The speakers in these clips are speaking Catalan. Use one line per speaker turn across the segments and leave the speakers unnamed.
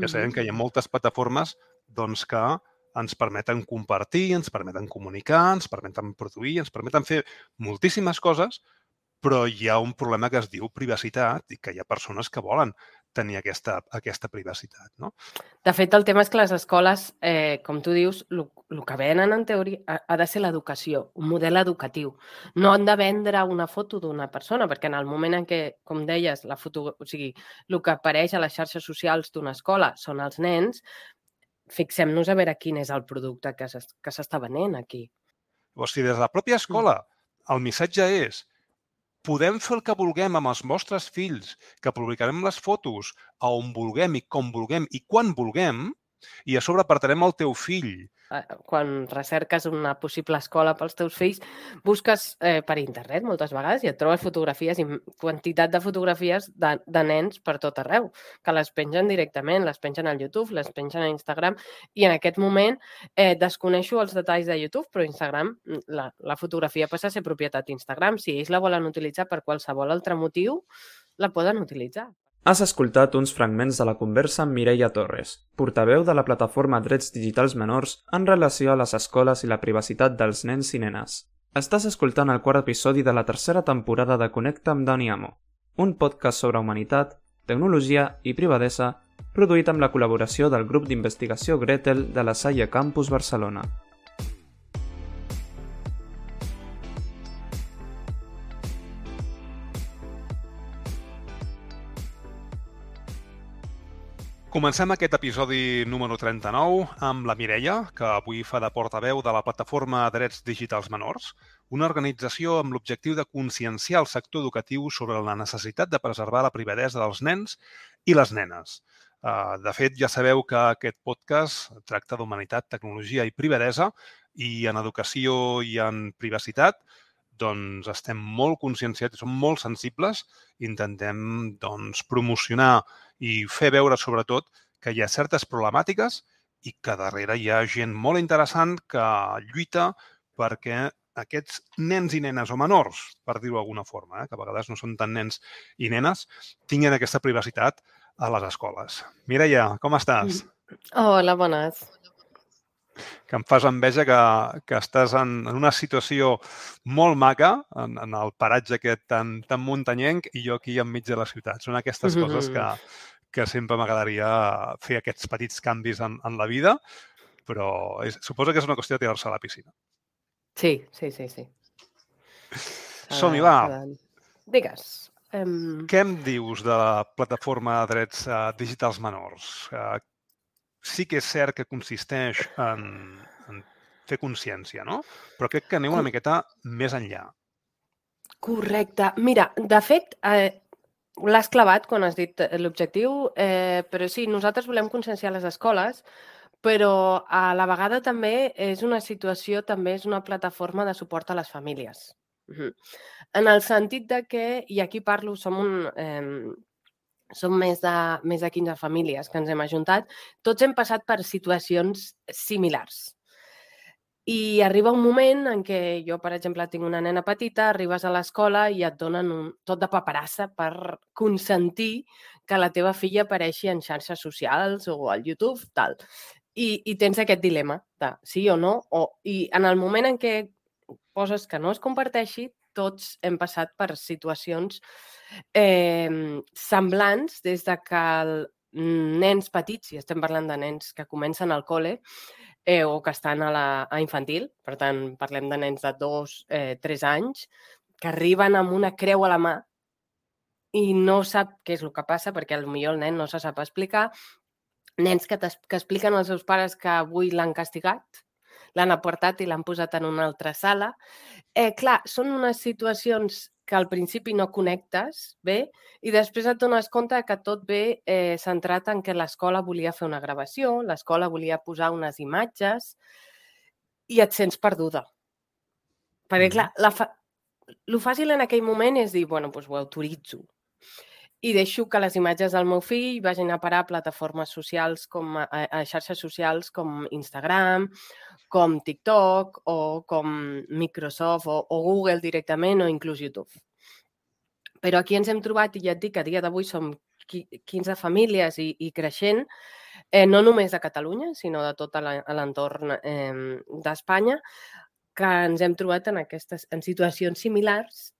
Ja sabem que hi ha moltes plataformes doncs, que ens permeten compartir, ens permeten comunicar, ens permeten produir, ens permeten fer moltíssimes coses, però hi ha un problema que es diu privacitat i que hi ha persones que volen tenir aquesta, aquesta privacitat. No?
De fet, el tema és que les escoles, eh, com tu dius, el que venen en teoria ha, ha de ser l'educació, un model educatiu. No han de vendre una foto d'una persona, perquè en el moment en què, com deies, la foto, o sigui, el que apareix a les xarxes socials d'una escola són els nens, fixem-nos a veure quin és el producte que s'està venent aquí.
O sigui, des de la pròpia mm. escola, el missatge és podem fer el que vulguem amb els nostres fills, que publicarem les fotos a on vulguem i com vulguem i quan vulguem, i a sobre apartarem el teu fill
Eh, quan recerques una possible escola pels teus fills, busques eh, per internet moltes vegades i et trobes fotografies i quantitat de fotografies de, de nens per tot arreu, que les pengen directament, les pengen al YouTube, les pengen a Instagram i en aquest moment eh, desconeixo els detalls de YouTube, però Instagram, mm, la, la fotografia passa a ser propietat d'Instagram. Si ells la volen utilitzar per qualsevol altre motiu, la poden utilitzar.
Has escoltat uns fragments de la conversa amb Mireia Torres, portaveu de la plataforma Drets Digitals Menors en relació a les escoles i la privacitat dels nens i nenes. Estàs escoltant el quart episodi de la tercera temporada de Connecta amb Dani Amo, un podcast sobre humanitat, tecnologia i privadesa produït amb la col·laboració del grup d'investigació Gretel de la Salle Campus Barcelona.
Comencem aquest episodi número 39 amb la Mireia, que avui fa de portaveu de la plataforma Drets Digitals Menors, una organització amb l'objectiu de conscienciar el sector educatiu sobre la necessitat de preservar la privadesa dels nens i les nenes. Uh, de fet, ja sabeu que aquest podcast tracta d'humanitat, tecnologia i privadesa i en educació i en privacitat doncs estem molt conscienciats som molt sensibles. Intentem doncs, promocionar i fer veure, sobretot, que hi ha certes problemàtiques i que darrere hi ha gent molt interessant que lluita perquè aquests nens i nenes o menors, per dir-ho d'alguna forma, eh, que a vegades no són tan nens i nenes, tinguin aquesta privacitat a les escoles. Mireia, com estàs?
Hola, bones
que em fas enveja que, que estàs en, en una situació molt maca, en, en el paratge aquest tan, tan muntanyenc, i jo aquí enmig de la ciutat. Són aquestes mm -hmm. coses que, que sempre m'agradaria fer aquests petits canvis en, en la vida, però és, suposo que és una qüestió de tirar-se a la piscina.
Sí, sí, sí, sí.
Som-hi, va.
Digues.
Um... Què em dius de la plataforma de drets uh, digitals menors? Uh, sí que és cert que consisteix en, en fer consciència, no? Però crec que aneu una miqueta més enllà.
Correcte. Mira, de fet, eh, l'has clavat quan has dit l'objectiu, eh, però sí, nosaltres volem conscienciar les escoles, però a la vegada també és una situació, també és una plataforma de suport a les famílies. Uh -huh. En el sentit de que, i aquí parlo, som un, eh, som més de, més de 15 famílies que ens hem ajuntat, tots hem passat per situacions similars. I arriba un moment en què jo, per exemple, tinc una nena petita, arribes a l'escola i et donen un, tot de paperassa per consentir que la teva filla apareixi en xarxes socials o al YouTube, tal. I, i tens aquest dilema de sí o no, o, i en el moment en què poses que no es comparteixi, tots hem passat per situacions eh, semblants des de que el, nens petits, i estem parlant de nens que comencen al col·le eh, o que estan a, la, a infantil, per tant, parlem de nens de dos, eh, tres anys, que arriben amb una creu a la mà i no sap què és el que passa perquè millor el nen no se sap explicar, nens que, que expliquen als seus pares que avui l'han castigat l'han apartat i l'han posat en una altra sala. Eh, clar, són unes situacions que al principi no connectes bé i després et dones compte que tot ve eh, centrat en que l'escola volia fer una gravació, l'escola volia posar unes imatges i et sents perduda. Perquè, clar, la fa... el fàcil en aquell moment és dir, bueno, doncs ho autoritzo i deixo que les imatges del meu fill vagin a parar a plataformes socials com a, a xarxes socials com Instagram, com TikTok o com Microsoft o, o Google directament o inclús YouTube. Però aquí ens hem trobat, i ja et dic a dia d'avui som 15 famílies i, i creixent, eh, no només de Catalunya, sinó de tot l'entorn eh, d'Espanya, que ens hem trobat en, aquestes, en situacions similars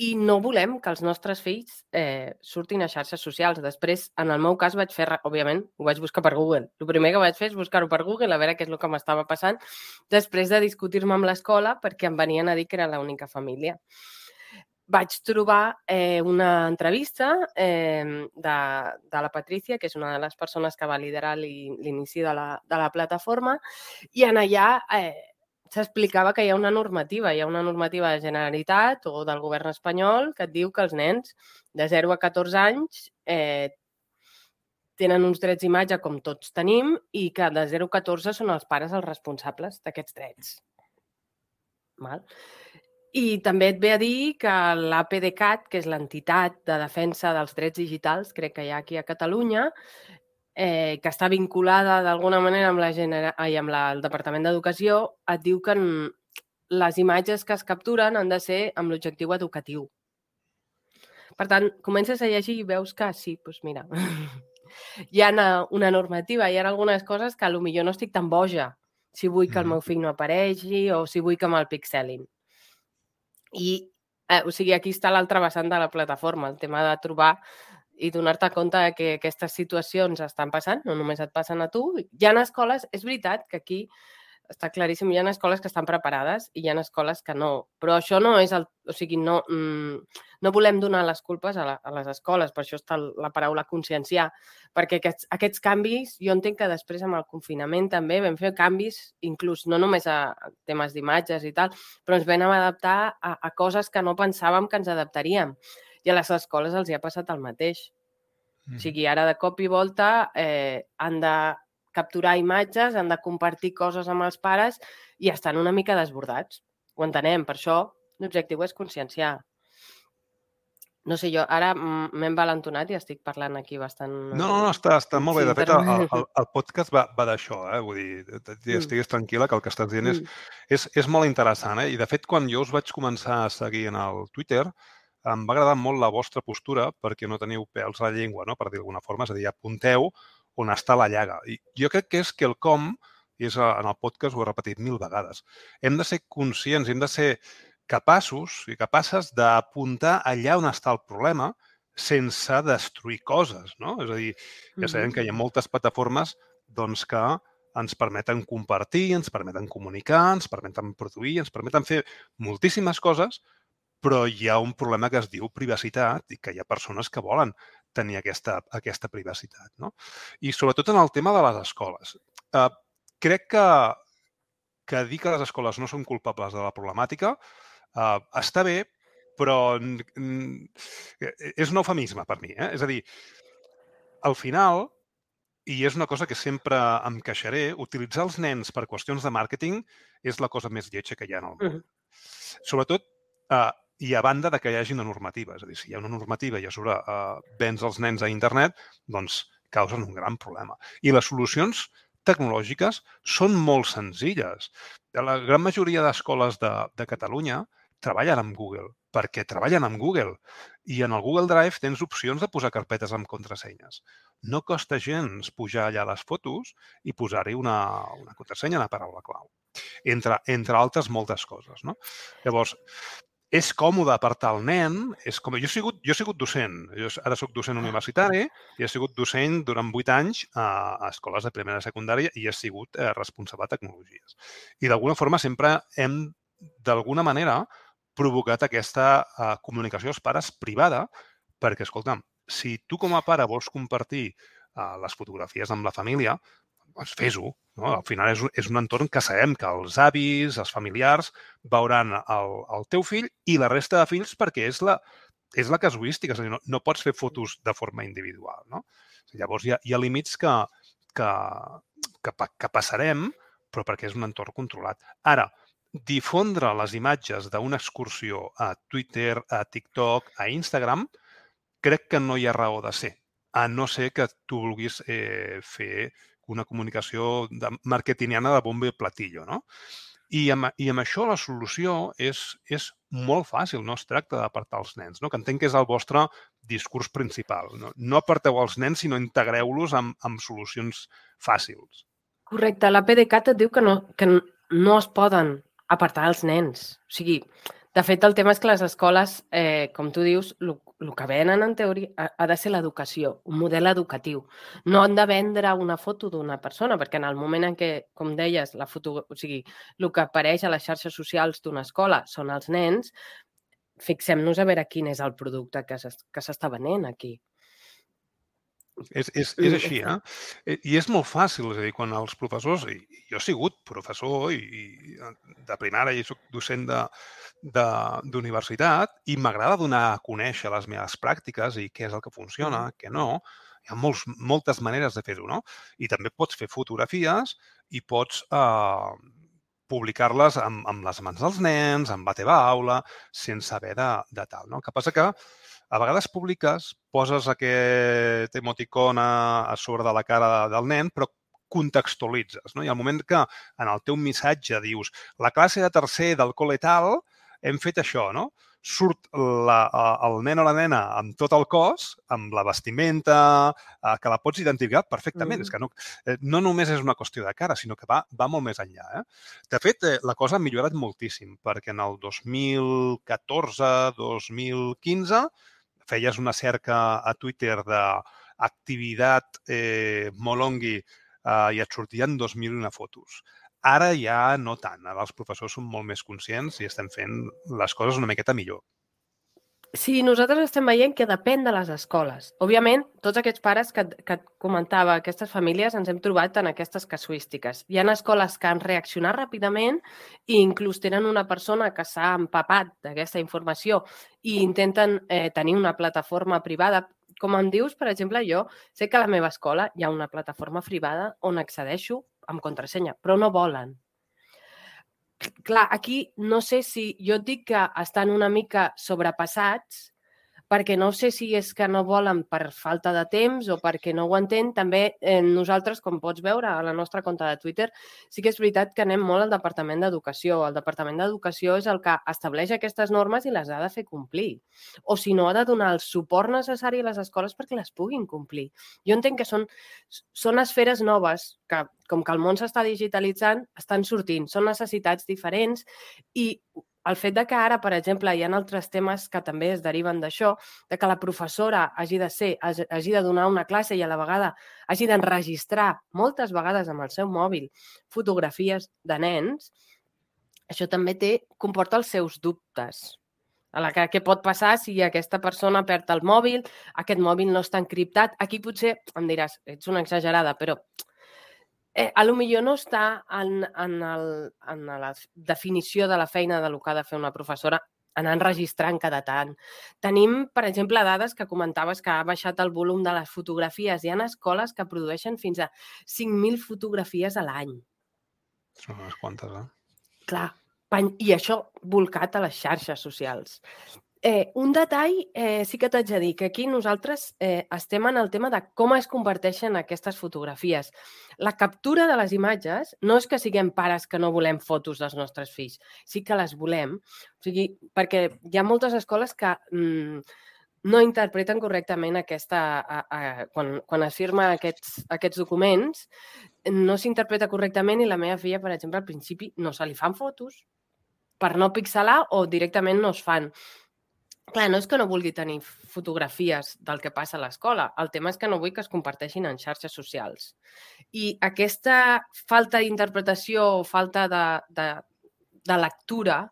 i no volem que els nostres fills eh, surtin a xarxes socials. Després, en el meu cas, vaig fer, òbviament, ho vaig buscar per Google. El primer que vaig fer és buscar-ho per Google, a veure què és el que m'estava passant, després de discutir-me amb l'escola perquè em venien a dir que era l'única família vaig trobar eh, una entrevista eh, de, de la Patricia, que és una de les persones que va liderar l'inici de, la, de la plataforma, i en allà eh, s'explicava que hi ha una normativa, hi ha una normativa de Generalitat o del govern espanyol que et diu que els nens de 0 a 14 anys eh, tenen uns drets d'imatge com tots tenim i que de 0 a 14 són els pares els responsables d'aquests drets. Val? I també et ve a dir que l'APDCAT, que és l'entitat de defensa dels drets digitals, crec que hi ha aquí a Catalunya, eh, que està vinculada d'alguna manera amb, la genera... Ai, amb la, el Departament d'Educació, et diu que les imatges que es capturen han de ser amb l'objectiu educatiu. Per tant, comences a llegir i veus que sí, doncs mira, hi ha una, una normativa, hi ha algunes coses que potser no estic tan boja si vull que el meu fill no aparegui o si vull que me'l pixelin. I, eh, o sigui, aquí està l'altra vessant de la plataforma, el tema de trobar i donar-te compte que aquestes situacions estan passant, no només et passen a tu. Hi ha escoles, és veritat que aquí està claríssim, hi ha escoles que estan preparades i hi ha escoles que no. Però això no és el... O sigui, no, mm, no volem donar les culpes a, la, a les escoles, per això està la paraula conscienciar, perquè aquests, aquests canvis, jo entenc que després amb el confinament també vam fer canvis, inclús no només a temes d'imatges i tal, però ens vam adaptar a, a coses que no pensàvem que ens adaptaríem. I a les escoles els hi ha passat el mateix. Mm. O sigui, ara de cop i volta eh, han de capturar imatges, han de compartir coses amb els pares i estan una mica desbordats. Ho entenem, per això l'objectiu és conscienciar. No sé, jo ara m'he envalentonat i estic parlant aquí bastant...
No, no, no està, està molt bé. De fet, el, el, el podcast va, va d'això, eh? Vull dir, mm. estiguis tranquil·la que el que estàs dient és, mm. és, és molt interessant, eh? I, de fet, quan jo us vaig començar a seguir en el Twitter, em va agradar molt la vostra postura perquè no teniu pèls a la llengua, no? per dir d'alguna forma. És a dir, apunteu on està la llaga. I jo crec que és que el com, i és en el podcast ho he repetit mil vegades, hem de ser conscients, hem de ser capaços i capaces d'apuntar allà on està el problema sense destruir coses, no? És a dir, ja sabem que hi ha moltes plataformes doncs, que ens permeten compartir, ens permeten comunicar, ens permeten produir, ens permeten fer moltíssimes coses, però hi ha un problema que es diu privacitat i que hi ha persones que volen tenir aquesta, aquesta privacitat. No? I sobretot en el tema de les escoles. Eh, crec que, que dir que les escoles no són culpables de la problemàtica eh, està bé, però és un eufemisme per mi. Eh? És a dir, al final, i és una cosa que sempre em queixaré, utilitzar els nens per qüestions de màrqueting és la cosa més lletja que hi ha en el món. Uh -huh. Sobretot, eh, i a banda de que hi hagi una normativa. És a dir, si hi ha una normativa i a sobre eh, vens els nens a internet, doncs causen un gran problema. I les solucions tecnològiques són molt senzilles. La gran majoria d'escoles de, de Catalunya treballen amb Google, perquè treballen amb Google. I en el Google Drive tens opcions de posar carpetes amb contrasenyes. No costa gens pujar allà les fotos i posar-hi una, una contrasenya, una paraula clau. Entre, entre altres moltes coses. No? Llavors, és còmode per tal nen, és com... Jo he sigut, jo he sigut docent, jo ara sóc docent universitari i he sigut docent durant vuit anys a, a escoles de primera i secundària i he sigut eh, responsable de tecnologies. I d'alguna forma sempre hem, d'alguna manera, provocat aquesta eh, comunicació als pares privada perquè, escolta'm, si tu com a pare vols compartir eh, les fotografies amb la família, doncs fes-ho. No? Al final és, és un entorn que sabem que els avis, els familiars, veuran el, el teu fill i la resta de fills perquè és la, és la casuística, és a dir, no, no pots fer fotos de forma individual. No? Llavors hi ha, hi ha límits que, que, que, que passarem, però perquè és un entorn controlat. Ara, difondre les imatges d'una excursió a Twitter, a TikTok, a Instagram, crec que no hi ha raó de ser, a no ser que tu vulguis eh, fer una comunicació de marketingiana de bombe i platillo, no? I amb, I amb això la solució és, és molt fàcil, no es tracta d'apartar els nens, no? que entenc que és el vostre discurs principal. No, no aparteu els nens, sinó integreu-los amb, amb solucions fàcils.
Correcte, la PDeCAT et diu que no, que no es poden apartar els nens. O sigui, de fet, el tema és que les escoles, eh, com tu dius, el que venen en teoria ha, ha de ser l'educació, un model educatiu. No han de vendre una foto d'una persona, perquè en el moment en què, com deies, la foto, o sigui, el que apareix a les xarxes socials d'una escola són els nens, fixem-nos a veure quin és el producte que s'està venent aquí.
És, és, és així, eh? eh? I és molt fàcil, és a dir, quan els professors, i jo he sigut professor i, i de primària i soc docent d'universitat i m'agrada donar a conèixer les meves pràctiques i què és el que funciona, què no. Hi ha molts, moltes maneres de fer-ho, no? I també pots fer fotografies i pots eh, publicar-les amb, amb les mans dels nens, amb la teva aula, sense haver de, de tal, no? El que passa que a vegades publiques, poses aquest emoticon a, a sobre de la cara del nen, però contextualitzes. No? I al moment que en el teu missatge dius la classe de tercer del col·le tal hem fet això, no? surt la, el nen o la nena amb tot el cos, amb la vestimenta, que la pots identificar perfectament. Mm. És que no, eh, no només és una qüestió de cara, sinó que va, va molt més enllà. Eh? De fet, eh, la cosa ha millorat moltíssim, perquè en el 2014-2015 feies una cerca a Twitter d'activitat eh, molongui eh, i et sortien 2.001 fotos. Ara ja no tant. Ara els professors són molt més conscients i estem fent les coses una miqueta millor.
Sí, nosaltres estem veient que depèn de les escoles. Òbviament, tots aquests pares que, que et comentava, aquestes famílies, ens hem trobat en aquestes casuístiques. Hi ha escoles que han reaccionat ràpidament i inclús tenen una persona que s'ha empapat d'aquesta informació i intenten eh, tenir una plataforma privada. Com em dius, per exemple, jo sé que a la meva escola hi ha una plataforma privada on accedeixo amb contrasenya, però no volen clar, aquí no sé si jo et dic que estan una mica sobrepassats perquè no sé si és que no volen per falta de temps o perquè no ho entén. També eh, nosaltres, com pots veure a la nostra compte de Twitter, sí que és veritat que anem molt al Departament d'Educació. El Departament d'Educació és el que estableix aquestes normes i les ha de fer complir. O si no, ha de donar el suport necessari a les escoles perquè les puguin complir. Jo entenc que són, són esferes noves que, com que el món s'està digitalitzant, estan sortint. Són necessitats diferents i el fet de que ara, per exemple, hi ha altres temes que també es deriven d'això, de que la professora hagi de ser, hagi de donar una classe i a la vegada hagi d'enregistrar moltes vegades amb el seu mòbil fotografies de nens, això també té, comporta els seus dubtes. A la que, què pot passar si aquesta persona perd el mòbil, aquest mòbil no està encriptat? Aquí potser em diràs, ets una exagerada, però Eh, a lo millor no està en, en, el, en la definició de la feina de lo que ha de fer una professora anar enregistrant cada tant. Tenim, per exemple, dades que comentaves que ha baixat el volum de les fotografies. Hi ha escoles que produeixen fins a 5.000 fotografies a l'any.
Són unes quantes, eh?
Clar, i això volcat a les xarxes socials. Eh, un detall eh, sí que t'haig de dir, que aquí nosaltres eh, estem en el tema de com es converteixen aquestes fotografies. La captura de les imatges no és que siguem pares que no volem fotos dels nostres fills, sí que les volem, o sigui, perquè hi ha moltes escoles que mm, no interpreten correctament aquesta... A, a, quan, quan es firma aquests, aquests documents, no s'interpreta correctament i la meva filla, per exemple, al principi no se li fan fotos per no pixelar o directament no es fan. Clar, no és que no vulgui tenir fotografies del que passa a l'escola. El tema és que no vull que es comparteixin en xarxes socials. I aquesta falta d'interpretació o falta de, de, de lectura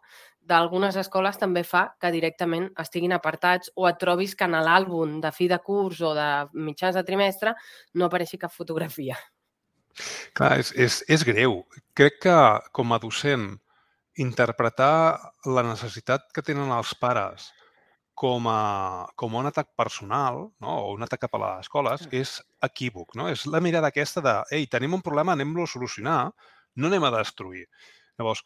d'algunes escoles també fa que directament estiguin apartats o et trobis que en l'àlbum de fi de curs o de mitjans de trimestre no apareixi cap fotografia.
Clar, és, és, és greu. Crec que com a docent interpretar la necessitat que tenen els pares com a, com a un atac personal no? o un atac cap a les escoles és equívoc. No? És la mirada aquesta de, ei, tenim un problema, anem-lo a solucionar, no anem a destruir. Llavors,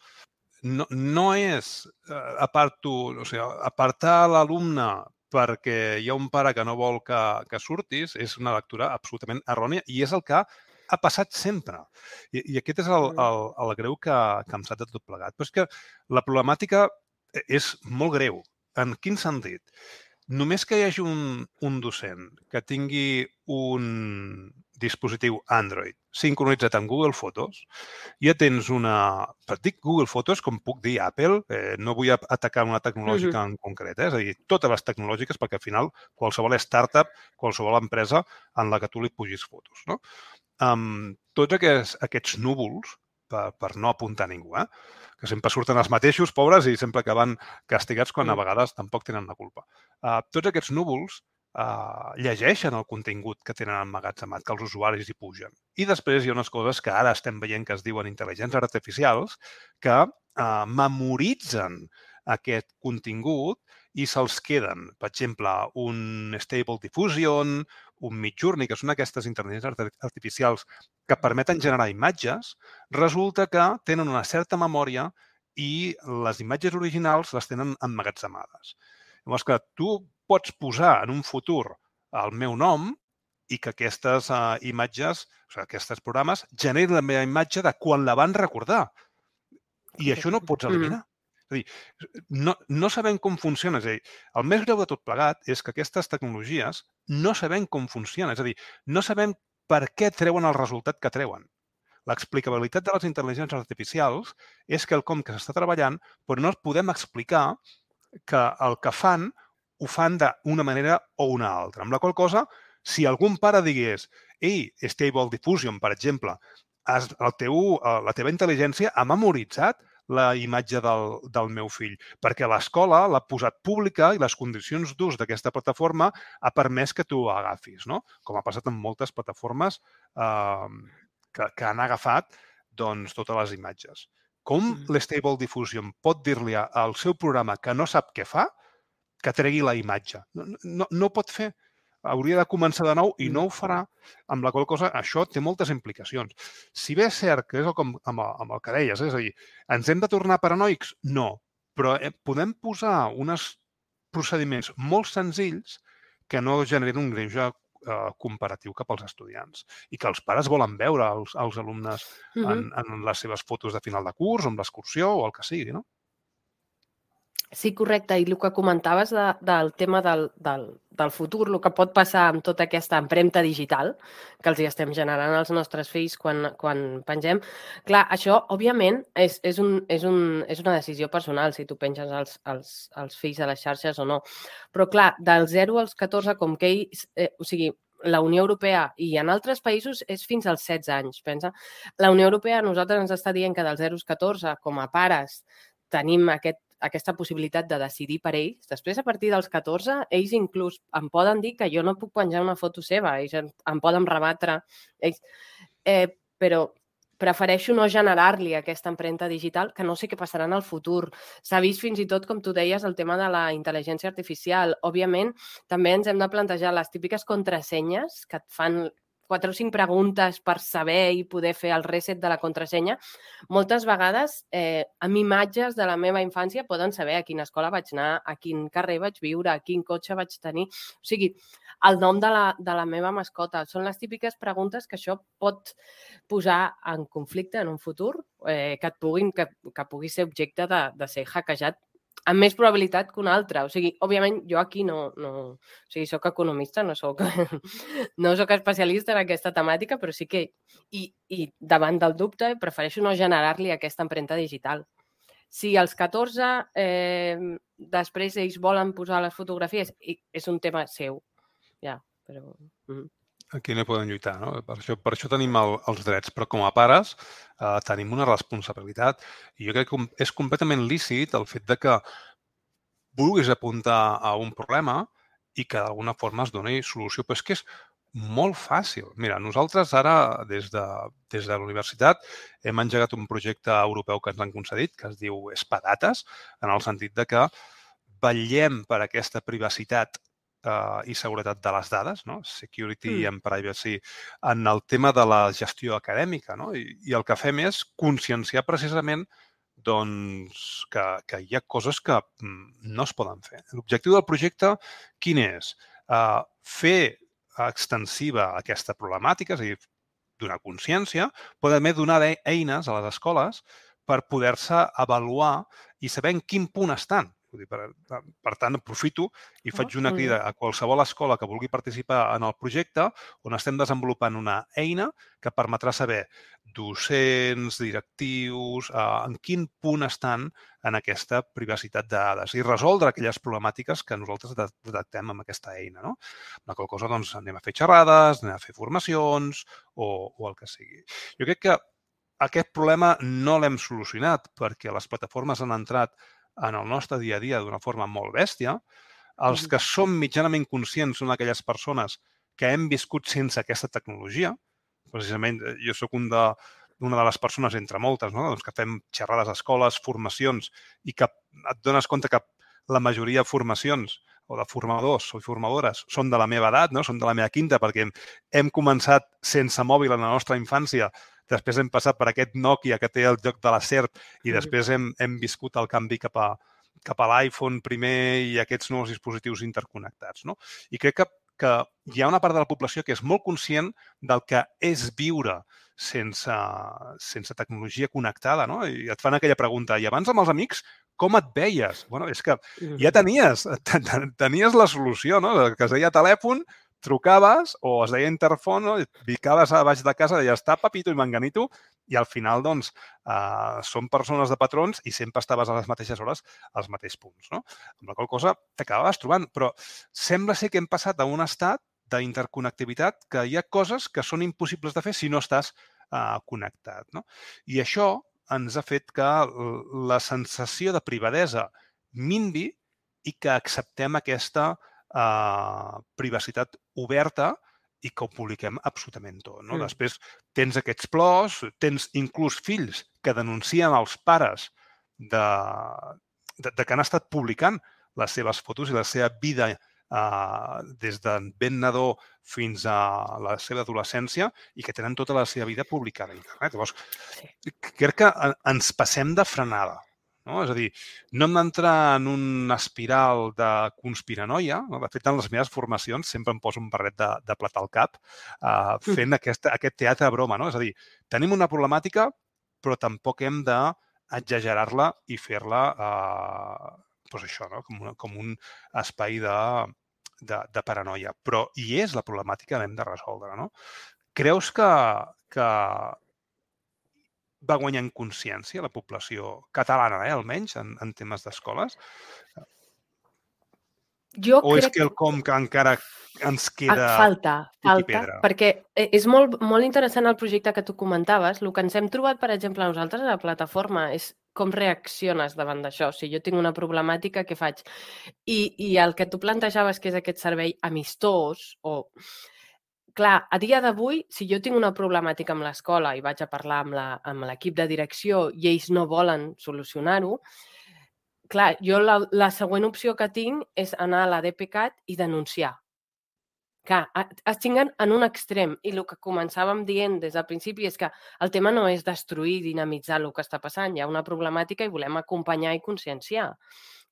no, no és eh, aparto, o sigui, apartar l'alumne perquè hi ha un pare que no vol que, que surtis és una lectura absolutament errònia i és el que ha passat sempre. I, i aquest és el, el, el greu que, que em sap de tot plegat. Però és que la problemàtica és molt greu. En quin sentit? Només que hi hagi un, un docent que tingui un dispositiu Android sincronitzat amb Google Fotos, ja tens una... Dic Google Fotos, com puc dir Apple, eh, no vull atacar una tecnològica en concret, eh? és a dir, totes les tecnològiques, perquè al final qualsevol startup, qualsevol empresa en la que tu li pugis fotos. No? Um, tots aquests, aquests núvols, per, per no apuntar ningú, eh? que sempre surten els mateixos, pobres, i sempre acaben castigats quan a vegades tampoc tenen la culpa. Uh, tots aquests núvols uh, llegeixen el contingut que tenen emmagatzemat, que els usuaris hi pugen. I després hi ha unes coses que ara estem veient que es diuen intel·ligències artificials que uh, memoritzen aquest contingut i se'ls queden, per exemple, un Stable Diffusion, un Midjourney, que són aquestes intel·ligències arti- artificials que permeten generar imatges, resulta que tenen una certa memòria i les imatges originals les tenen emmagatzemades. Llavors que tu pots posar en un futur el meu nom i que aquestes uh, imatges, o sigui, aquests programes, generin la meva imatge de quan la van recordar. I això no ho pots
Mhm.
eliminar. És a dir, no, no sabem com funciona. És a dir, el més greu de tot plegat és que aquestes tecnologies no sabem com funciona. És a dir, no sabem per què treuen el resultat que treuen. L'explicabilitat de les intel·ligències artificials és que el com que s'està treballant, però no podem explicar que el que fan ho fan d'una manera o una altra. Amb la qual cosa, si algun pare digués ei, Stable Diffusion, per exemple, has, el teu, eh, la teva intel·ligència ha memoritzat la imatge del, del meu fill, perquè l'escola l'ha posat pública i les condicions d'ús d'aquesta plataforma ha permès que tu agafis, no? com ha passat amb moltes plataformes eh, que, que han agafat doncs, totes les imatges. Com
Mm.
l'Stable Diffusion pot dir-li al seu programa que no sap què fa, que tregui la imatge? No, no, no pot fer. Hauria de començar de nou i no ho farà, amb la qual cosa això té moltes implicacions. Si bé és cert que és el com amb el, amb el que deies, és a dir, ens hem de tornar paranoics? No, però eh, podem posar uns procediments molt senzills que no generin un greuge eh, comparatiu cap als estudiants i que els pares volen veure els, els alumnes
Mhm.
en, en les seves fotos de final de curs, o amb l'excursió o el que sigui, no?
Sí, correcte. I el que comentaves de, del tema del, del, del futur, el que pot passar amb tota aquesta empremta digital que els hi estem generant als nostres fills quan, quan pengem. Clar, això, òbviament, és, és, un, és, un, és una decisió personal, si tu penges els, els, els fills a les xarxes o no. Però, clar, del 0 als 14, com que ells... Eh, o sigui, la Unió Europea i en altres països és fins als 16 anys, pensa. La Unió Europea a nosaltres ens està dient que del 0 als 14, com a pares, tenim aquest, aquesta possibilitat de decidir per ells. Després, a partir dels 14, ells inclús em poden dir que jo no puc penjar una foto seva, ells em, em poden rebatre. Ells, eh, però prefereixo no generar-li aquesta empremta digital, que no sé què passarà en el futur. S'ha vist fins i tot, com tu deies, el tema de la intel·ligència artificial. Òbviament, també ens hem de plantejar les típiques contrasenyes que et fan quatre o cinc preguntes per saber i poder fer el reset de la contrasenya, moltes vegades eh, amb imatges de la meva infància poden saber a quina escola vaig anar, a quin carrer vaig viure, a quin cotxe vaig tenir. O sigui, el nom de la, de la meva mascota. Són les típiques preguntes que això pot posar en conflicte en un futur, eh, que et puguin, que, que pugui ser objecte de, de ser hackejat amb més probabilitat que un altre. O sigui, òbviament, jo aquí no... no o sigui, sóc economista, no sóc, no sóc especialista en aquesta temàtica, però sí que... I, i davant del dubte, prefereixo no generar-li aquesta empremta digital. Si als 14 eh, després ells volen posar les fotografies, és un tema seu, ja, però... Mm.
Aquí no podem lluitar, no? Per això, per això tenim el, els drets, però com a pares eh, tenim una responsabilitat i jo crec que és completament lícit el fet de que vulguis apuntar a un problema i que d'alguna forma es doni solució, però és que és molt fàcil. Mira, nosaltres ara, des de, des de la universitat, hem engegat un projecte europeu que ens han concedit, que es diu Espadates, en el sentit de que vetllem per aquesta privacitat uh, i seguretat de les dades, no? security mm. and privacy, en el tema de la gestió acadèmica. No? I, I el que fem és conscienciar precisament doncs, que, que hi ha coses que mm, no es poden fer. L'objectiu del projecte quin és? Uh, fer extensiva aquesta problemàtica, és a dir, donar consciència, però també donar eines a les escoles per poder-se avaluar i saber en quin punt estan. Vull dir, per, per tant, aprofito i faig una crida a qualsevol escola que vulgui participar en el projecte on estem desenvolupant una eina que permetrà saber docents, directius, eh, en quin punt estan en aquesta privacitat de dades i resoldre aquelles problemàtiques que nosaltres detectem amb aquesta eina. No? La qual cosa, doncs, anem a fer xerrades, anem a fer formacions o, o el que sigui. Jo crec que aquest problema no l'hem solucionat perquè les plataformes han entrat en el nostre dia a dia d'una forma molt bèstia. Els que som mitjanament conscients són aquelles persones que hem viscut sense aquesta tecnologia. Precisament, eh, jo sóc un de, una de les persones entre moltes, no? doncs que fem xerrades a escoles, formacions, i que et dones compte que la majoria de formacions o de formadors o formadores són de la meva edat, no? són de la meva quinta, perquè hem, hem començat sense mòbil en la nostra infància després hem passat per aquest Nokia que té el joc de la SERP i després hem, hem viscut el canvi cap a, cap a l'iPhone primer i aquests nous dispositius interconnectats. No? I crec que, que hi ha una part de la població que és molt conscient del que és viure sense, sense tecnologia connectada, no? I et fan aquella pregunta, i abans amb els amics com et veies? Bueno, és que ja tenies, tenies la solució, no? Que es deia telèfon, trucaves o es deia interfon, no? picaves a baix de casa, deies està Papito i Manganito i al final, doncs, eh, són persones de patrons i sempre estaves a les mateixes hores als mateixos punts, no? Amb la qual cosa t'acabaves trobant, però sembla ser que hem passat a un estat d'interconnectivitat que hi ha coses que són impossibles de fer si no estàs eh, connectat, no? I això ens ha fet que la sensació de privadesa minvi i que acceptem aquesta privacitat oberta i que ho publiquem absolutament tot. No? Mm. Després tens aquests plors, tens inclús fills que denuncien els pares de, de, de que han estat publicant les seves fotos i la seva vida eh, des de ben nadó fins a la seva adolescència i que tenen tota la seva vida publicada a internet. Llavors, sí. crec que ens passem de frenada no? És a dir, no hem d'entrar en un espiral de conspiranoia. No? De fet, en les meves formacions sempre em poso un barret de, de plata al cap uh, fent mm. aquest, aquest teatre de broma. No? És a dir, tenim una problemàtica, però tampoc hem d'exagerar-la i fer-la uh, doncs això, no? com, una, com un espai de, de, de paranoia. Però hi és la problemàtica que hem de resoldre. No? Creus que, que va guanyar en consciència la població catalana, eh, almenys, en, en temes d'escoles?
Jo
o
crec...
és que el com que encara ens queda
Falta, falta, perquè eh, és molt, molt interessant el projecte que tu comentaves. El que ens hem trobat, per exemple, nosaltres a la plataforma és com reacciones davant d'això. Si jo tinc una problemàtica, què faig? I, I el que tu plantejaves, que és aquest servei amistós o clar, a dia d'avui, si jo tinc una problemàtica amb l'escola i vaig a parlar amb l'equip de direcció i ells no volen solucionar-ho, clar, jo la, la següent opció que tinc és anar a la DPCAT i denunciar. Clar, es tinguen en un extrem i el que començàvem dient des del principi és que el tema no és destruir, dinamitzar el que està passant. Hi ha una problemàtica i volem acompanyar i conscienciar.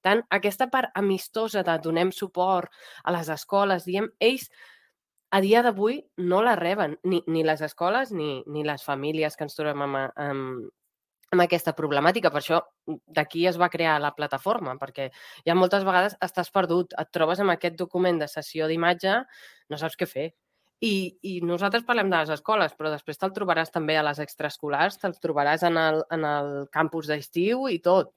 Tant, aquesta part amistosa de donem suport a les escoles, diem, ells a dia d'avui no la reben ni, ni les escoles ni, ni les famílies que ens trobem amb, amb, amb aquesta problemàtica. Per això mm, d'aquí es va crear la plataforma, perquè ja moltes vegades estàs perdut, et trobes amb aquest document de sessió d'imatge, no saps què fer. I, I nosaltres parlem de les escoles, però després te'l trobaràs també a les extraescolars, te'l trobaràs en el, en el campus d'estiu i tot.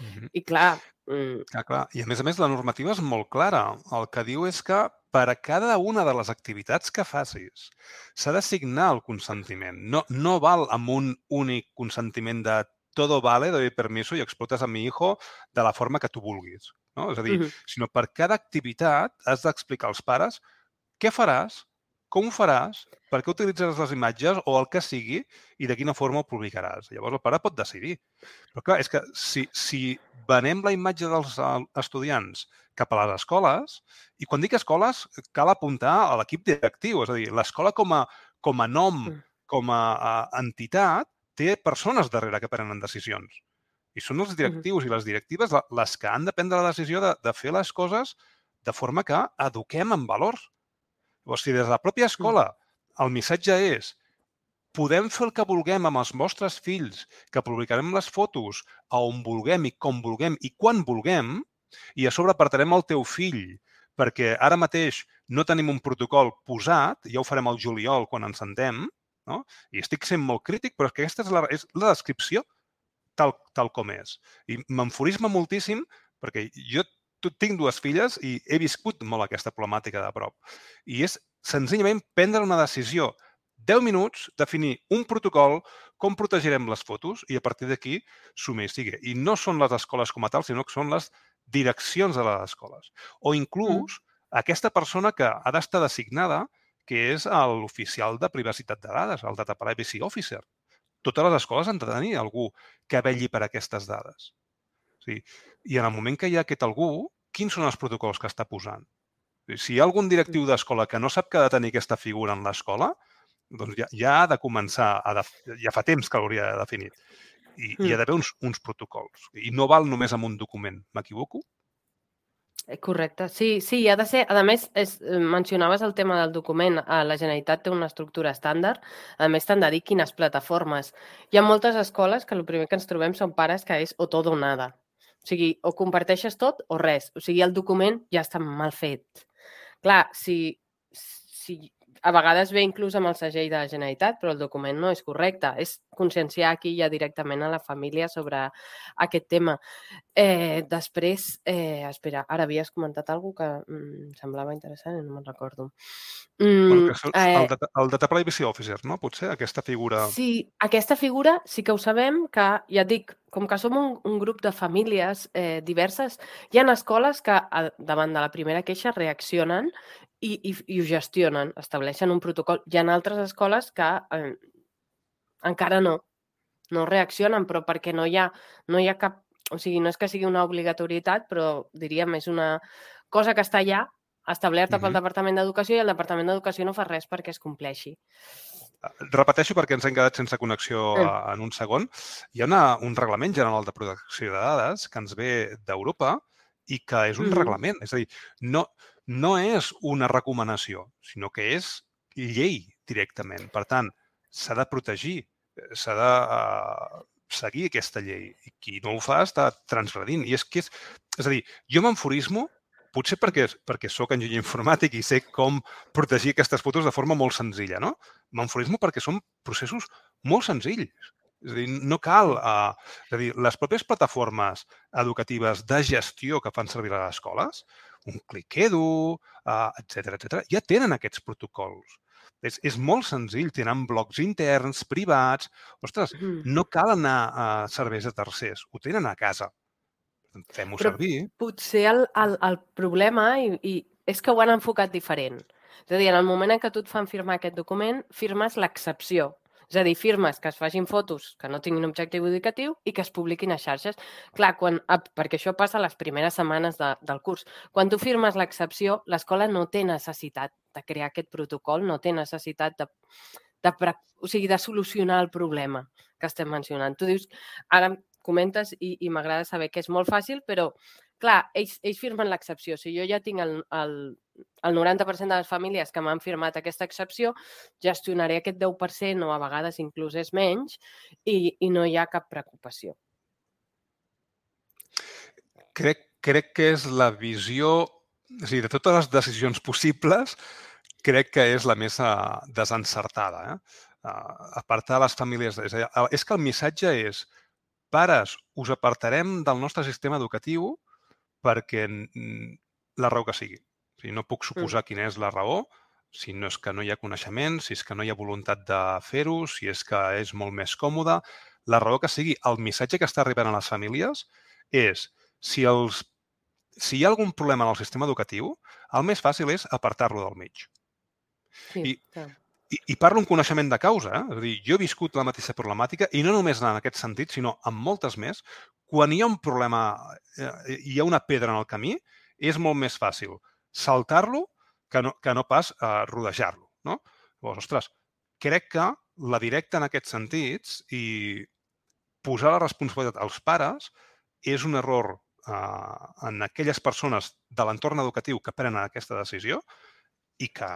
Mm -hmm. I clar...
Mm... Clar, clar. I a més a més la normativa és molt clara. El que diu és que per a cada una de les activitats que facis s'ha de signar el consentiment. No, no val amb un únic consentiment de todo vale, doy permiso i explotes a mi hijo de la forma que tu vulguis. No? És a dir, uh -huh. sinó per cada activitat has d'explicar als pares què faràs, com ho faràs, per què utilitzaràs les imatges o el que sigui i de quina forma ho publicaràs. Llavors el pare pot decidir. Però clar, és que si, si venem la imatge dels estudiants cap a les escoles. I quan dic escoles, cal apuntar a l'equip directiu. És a dir, l'escola com, a, com a nom, com a, a entitat, té persones darrere que prenen decisions. I són els directius i les directives les que han de prendre la decisió de, de fer les coses de forma que eduquem en valors. O sigui, des de la pròpia escola el missatge és podem fer el que vulguem amb els vostres fills, que publicarem les fotos a on vulguem i com vulguem i quan vulguem, i a sobre apartarem el teu fill perquè ara mateix no tenim un protocol posat, ja ho farem al juliol quan ens sentem, no? i estic sent molt crític, però és que aquesta és la, és la descripció tal, tal com és. I m'enfurisma moltíssim perquè jo tinc dues filles i he viscut molt aquesta problemàtica de prop. I és senzillament prendre una decisió 10 minuts, definir un protocol, com protegirem les fotos i a partir d'aquí sumar i sigui. I no són les escoles com a tal, sinó que són les direccions de les escoles. O inclús mm. aquesta persona que ha d'estar designada, que és l'oficial de privacitat de dades, el Data Privacy Officer. Totes les escoles han de tenir algú que velli per aquestes dades. Sí. I en el moment que hi ha aquest algú, quins són els protocols que està posant? Si hi ha algun directiu d'escola que no sap que ha de tenir aquesta figura en l'escola, doncs ja, ja ha de començar, a def... ja fa temps que l'hauria de definir. I mm. hi ha d'haver uns, uns protocols. I no val només amb un document. M'equivoco?
Eh, correcte, sí, sí, ha de ser, a més, és, eh, mencionaves el tema del document, la Generalitat té una estructura estàndard, a més t'han de dir quines plataformes. Hi ha moltes escoles que el primer que ens trobem són pares que és o tot o nada. O sigui, o comparteixes tot o res. O sigui, el document ja està mal fet. Clar, si, si a vegades ve inclús amb el segell de la Generalitat, però el document no és correcte. És conscienciar aquí ja directament a la família sobre aquest tema. Eh, després, eh, espera, ara havies comentat alguna que mm, semblava interessant i no me'n recordo.
Mm, bueno, que eh, el, data, el Data Privacy Officer, no? Potser aquesta figura...
Sí, aquesta figura sí que ho sabem, que ja et dic, com que som un, un grup de famílies eh, diverses, hi ha escoles que a, davant de la primera queixa reaccionen i, i, i ho gestionen, estableixen un protocol. Hi ha altres escoles que eh, encara no, no reaccionen, però perquè no hi ha, no hi ha cap... O sigui, no és que sigui una obligatorietat, però diríem, és una cosa que està allà, establerta uh -huh. pel Departament d'Educació i el Departament d'Educació no fa res perquè es compleixi.
Repeteixo perquè ens hem quedat sense connexió en un segon. Hi ha una, un reglament general de protecció de dades que ens ve d'Europa i que és un mm. reglament. És a dir, no, no és una recomanació, sinó que és llei directament. Per tant, s'ha de protegir, eh, s'ha de uh, seguir aquesta llei. I qui no ho fa està transgredint. I és que és... És a dir, jo m'enfurismo potser perquè, perquè sóc enginyer informàtic i sé com protegir aquestes fotos de forma molt senzilla, no? M'enfurismo perquè són processos molt senzills. És a dir, no cal... Uh, és a dir, les pròpies plataformes educatives de gestió que fan servir les escoles un cliquedo, uh, etc etc. ja tenen aquests protocols. És, és molt senzill, tenen blocs interns, privats. Ostres, mm. no cal anar a serveis de tercers, ho tenen a casa. Fem-ho servir.
Potser el, el, el problema i, i és que ho han enfocat diferent. És a dir, en el moment en què tu et fan firmar aquest document, firmes l'excepció. És a dir, firmes que es facin fotos que no tinguin objectiu educatiu i que es publiquin a xarxes. Clar, quan, perquè això passa les primeres setmanes de, del curs. Quan tu firmes l'excepció, l'escola no té necessitat de crear aquest protocol, no té necessitat de, de, o sigui, de solucionar el problema que estem mencionant. Tu dius, ara comentes i, i m'agrada saber que és molt fàcil, però clar, ells, ells firmen l'excepció. Si jo ja tinc el, el, el 90% de les famílies que m'han firmat aquesta excepció, gestionaré aquest 10% o a vegades inclús és menys i, i no hi ha cap preocupació.
Crec, crec que és la visió, o sigui, de totes les decisions possibles, crec que és la més uh, desencertada. Eh? Uh, apartar les famílies... És, és que el missatge és pares, us apartarem del nostre sistema educatiu perquè la raó que sigui. O sigui, no puc suposar mm. quina és la raó, si no és que no hi ha coneixement, si és que no hi ha voluntat de fer-ho, si és que és molt més còmode. La raó que sigui, el missatge que està arribant a les famílies és si, els, si hi ha algun problema en el sistema educatiu, el més fàcil és apartar-lo del mig. Sí, I, clar. I, I parlo en coneixement de causa. Eh? És a dir, jo he viscut la mateixa problemàtica i no només en aquest sentit, sinó en moltes més, quan hi ha un problema, eh, hi ha una pedra en el camí, és molt més fàcil saltar-lo que, no, que no pas eh, rodejar-lo. No? Llavors, ostres, crec que la directa en aquests sentits i posar la responsabilitat als pares és un error eh, en aquelles persones de l'entorn educatiu que prenen aquesta decisió i que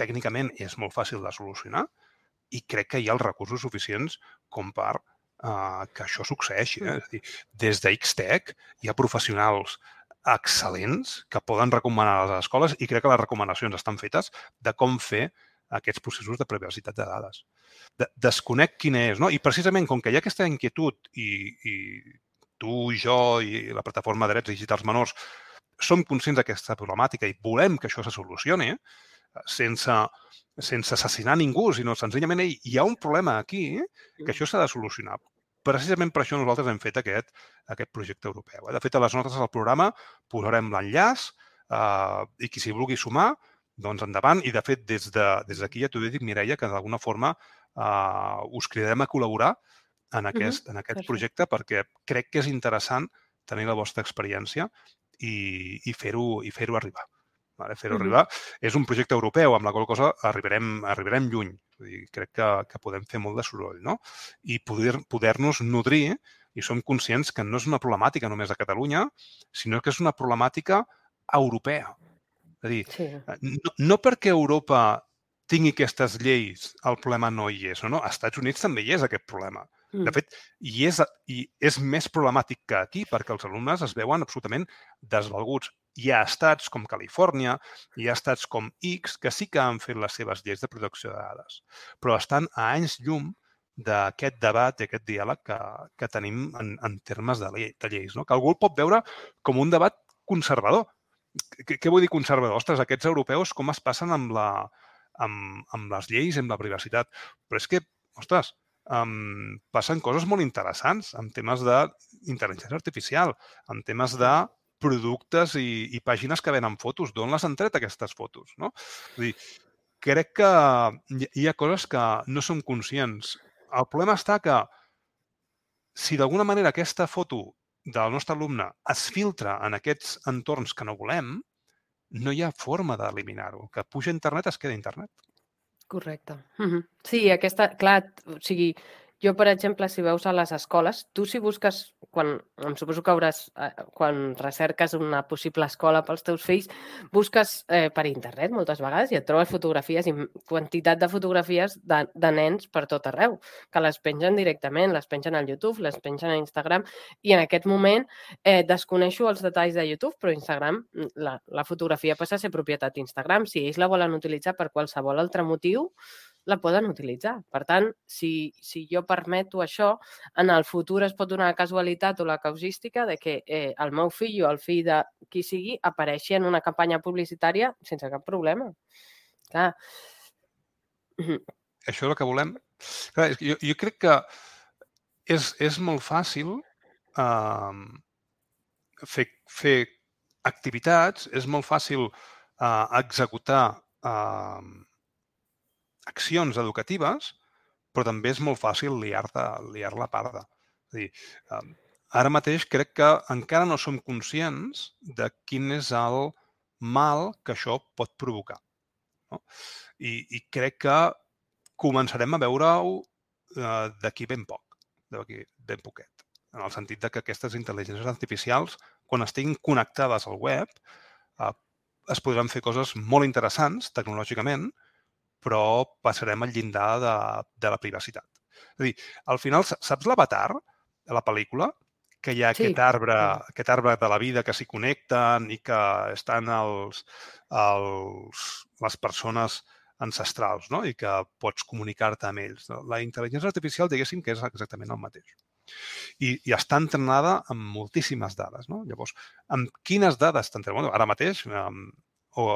tècnicament és molt fàcil de solucionar, i crec que hi ha els recursos suficients com per uh, que això succeeixi. Eh? És a dir, des de Xtech hi ha professionals excel·lents que poden recomanar a les escoles i crec que les recomanacions estan fetes de com fer aquests processos de privacitat de dades. De, desconec quina és, no? I precisament com que hi ha aquesta inquietud i, i tu i jo i la plataforma de drets digitals menors som conscients d'aquesta problemàtica i volem que això se solucioni sense, sense assassinar ningú, sinó senzillament Ei, hi ha un problema aquí que mm. això s'ha de solucionar. Precisament per això nosaltres hem fet aquest, aquest projecte europeu. Eh? De fet, a les notes del programa posarem l'enllaç eh, i qui s'hi vulgui sumar, doncs endavant. I, de fet, des d'aquí de, des ja t'ho he dit, Mireia, que d'alguna forma eh, us cridem a col·laborar en aquest, uh -huh. en aquest projecte perquè crec que és interessant tenir la vostra experiència i, i fer-ho i fer arribar. Vale? Fer-ho uh -huh. arribar. És un projecte europeu, amb la qual cosa arribarem, arribarem lluny. Vull dir, crec que, que podem fer molt de soroll, no? I poder-nos poder nodrir i som conscients que no és una problemàtica només de Catalunya, sinó que és una problemàtica europea. És a dir, sí. no, no perquè Europa tingui aquestes lleis, el problema no hi és. No, no, als Estats Units també hi és aquest problema. Mm. De fet, i és, i és més problemàtic que aquí perquè els alumnes es veuen absolutament desvalguts. Hi ha estats com Califòrnia, hi ha estats com X que sí que han fet les seves lleis de protecció de dades, però estan a anys llum d'aquest debat i aquest diàleg que, que tenim en, en termes de, llei, de lleis. No? Que algú el pot veure com un debat conservador. Què, què vull dir conservador? Ostres, aquests europeus com es passen amb, la, amb, amb les lleis, amb la privacitat? Però és que, ostres, um, passen coses molt interessants en temes d'intel·ligència artificial, en temes de productes i, i pàgines que venen fotos. D'on les han tret aquestes fotos? No? Vull dir, crec que hi ha coses que no som conscients. El problema està que si d'alguna manera aquesta foto del nostre alumne es filtra en aquests entorns que no volem, no hi ha forma d'eliminar-ho. Que puja a internet es queda a internet.
Correcte. Mm -hmm. Sí, aquesta, clar, o sigui, jo, per exemple, si veus a les escoles, tu si busques, quan, em suposo que hauràs, eh, quan recerques una possible escola pels teus fills, busques eh, per internet moltes vegades i et trobes fotografies i quantitat de fotografies de, de nens per tot arreu, que les pengen directament, les pengen al YouTube, les pengen a Instagram i en aquest moment eh, desconeixo els detalls de YouTube, però Instagram, la, la fotografia passa a ser propietat d'Instagram. Si ells la volen utilitzar per qualsevol altre motiu, la poden utilitzar. Per tant, si, si jo permeto això, en el futur es pot donar la casualitat o la causística de que eh, el meu fill o el fill de qui sigui apareixi en una campanya publicitària sense cap problema. Clar.
Això és el que volem. Clar, jo, jo crec que és, és molt fàcil eh, fer, fer activitats, és molt fàcil eh, executar eh, accions educatives, però també és molt fàcil liar-la liar, -la, parda. És a dir, ara mateix crec que encara no som conscients de quin és el mal que això pot provocar. No? I, I crec que començarem a veure-ho eh, d'aquí ben poc, d'aquí ben poquet. En el sentit de que aquestes intel·ligències artificials, quan estiguin connectades al web, eh, es podran fer coses molt interessants tecnològicament, però passarem al llindar de, de la privacitat. És a dir, al final, saps l'avatar, de la pel·lícula? Que hi ha sí. aquest, arbre, aquest arbre de la vida que s'hi connecten i que estan els, els, les persones ancestrals no? i que pots comunicar-te amb ells. La intel·ligència artificial, diguéssim, que és exactament el mateix. I, i està entrenada amb moltíssimes dades. No? Llavors, amb quines dades t'entrenem? Bueno, ara mateix, amb, o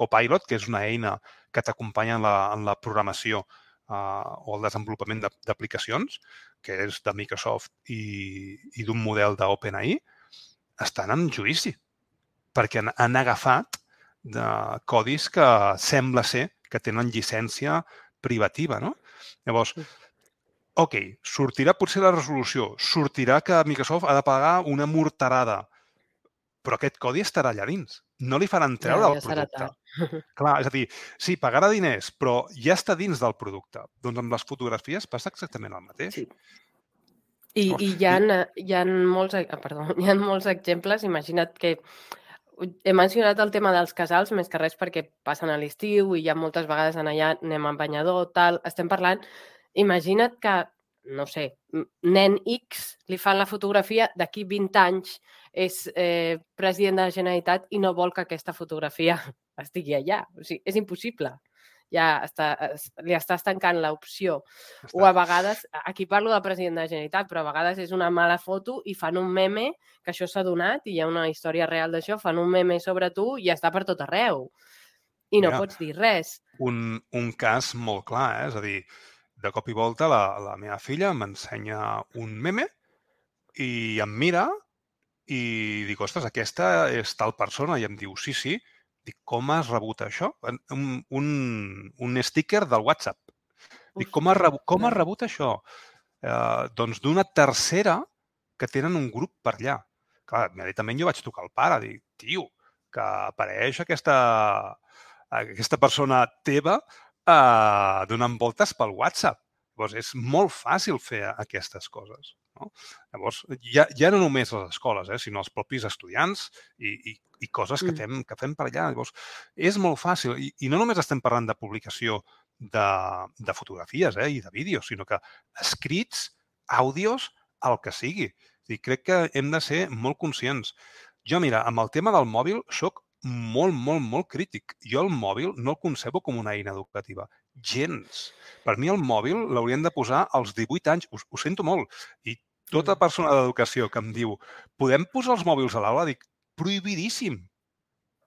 Copilot, que és una eina que t'acompanya en, la, en la programació uh, o el desenvolupament d'aplicacions, que és de Microsoft i, i d'un model d'OpenAI, estan en judici perquè han, han agafat de codis que sembla ser que tenen llicència privativa, no? Llavors, ok, sortirà potser la resolució, sortirà que Microsoft ha de pagar una morterada, però aquest codi estarà allà dins. No li faran treure ja, ja el producte. Clar, és a dir, sí, pagarà diners, però ja està dins del producte. Doncs amb les fotografies passa exactament el mateix. Sí.
I, i hi, ha, hi ha molts, ah, perdó, hi ha molts exemples. Imagina't que he mencionat el tema dels casals més que res perquè passen a l'estiu i ja moltes vegades en allà anem amb banyador, tal. Estem parlant... Imagina't que, no sé, nen X li fan la fotografia d'aquí 20 anys és eh, president de la Generalitat i no vol que aquesta fotografia estigui allà. O sigui, és impossible ja està, li estàs tancant l'opció. O a vegades, aquí parlo de president de la Generalitat, però a vegades és una mala foto i fan un meme, que això s'ha donat i hi ha una història real d'això, fan un meme sobre tu i està per tot arreu. I no Mira, pots dir res.
Un, un cas molt clar, eh? és a dir, de cop i volta la, la meva filla m'ensenya un meme i em mira i dic, ostres, aquesta és tal persona, i em diu, sí, sí, Dic, com has rebut això? Un, un, un sticker del WhatsApp. Dic, com has rebut, com has rebut això? Eh, doncs d'una tercera que tenen un grup per allà. Clar, immediatament jo vaig trucar al pare, dic, tio, que apareix aquesta, aquesta persona teva eh, donant voltes pel WhatsApp. Llavors, és molt fàcil fer aquestes coses. No? Llavors, ja, ja no només les escoles, eh, sinó els propis estudiants i, i, i coses que, mm. fem, que fem per allà. Llavors, és molt fàcil. I, I no només estem parlant de publicació de, de fotografies eh, i de vídeos, sinó que escrits, àudios, el que sigui. I crec que hem de ser molt conscients. Jo, mira, amb el tema del mòbil sóc molt, molt, molt crític. Jo el mòbil no el concebo com una eina educativa. Gens. Per mi el mòbil l'haurien de posar als 18 anys. Ho, ho sento molt. I tota persona d'educació que em diu podem posar els mòbils a l'aula, dic, prohibidíssim.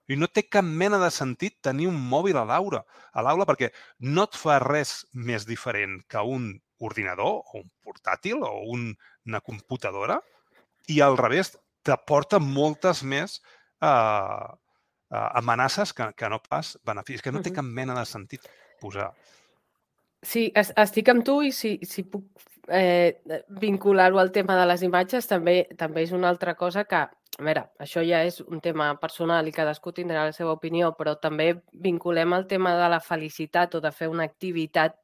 I no té cap mena de sentit tenir un mòbil a l'aula, a l'aula perquè no et fa res més diferent que un ordinador o un portàtil o un, una computadora i al revés, t'aporta moltes més eh, eh, amenaces que, que no pas beneficis, que no té cap mena de sentit posar.
Sí, estic amb tu i si, si puc eh, vincular-ho al tema de les imatges, també també és una altra cosa que, a veure, això ja és un tema personal i cadascú tindrà la seva opinió, però també vinculem el tema de la felicitat o de fer una activitat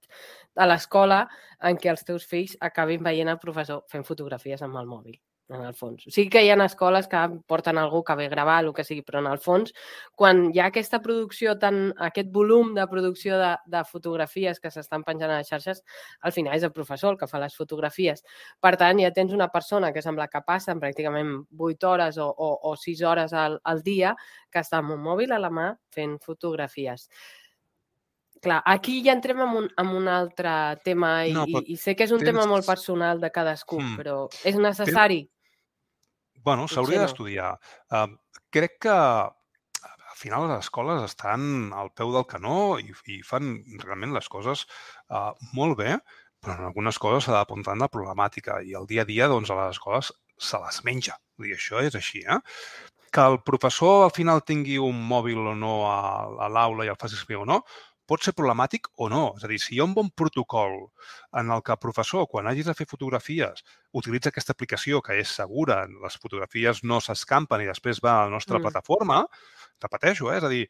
a l'escola en què els teus fills acabin veient el professor fent fotografies amb el mòbil en el fons. Sí que hi ha escoles que porten algú que ve a gravar, el que sigui, però en el fons, quan hi ha aquesta producció, tan, aquest volum de producció de, de fotografies que s'estan penjant a les xarxes, al final és el professor el que fa les fotografies. Per tant, ja tens una persona que sembla que passen pràcticament 8 hores o, o, o 6 hores al, al dia que està amb un mòbil a la mà fent fotografies. Clar, aquí ja entrem en un, en un altre tema i, no, i, i sé que és un tens... tema molt personal de cadascú, mm. però és necessari. Tens
Bueno, s'hauria no. d'estudiar. Uh, crec que al final les escoles estan al peu del canó i, i fan realment les coses uh, molt bé, però en algunes coses s'ha d'apuntar en la problemàtica i el dia a dia doncs, a les escoles se les menja. Vull dir, això és així, eh? Que el professor al final tingui un mòbil o no a, a l'aula i el faci escriure o no, pot ser problemàtic o no. És a dir, si hi ha un bon protocol en el que el professor, quan hagis de fer fotografies, utilitza aquesta aplicació que és segura, les fotografies no s'escampen i després va a la nostra mm. plataforma, repeteixo, eh? és a dir,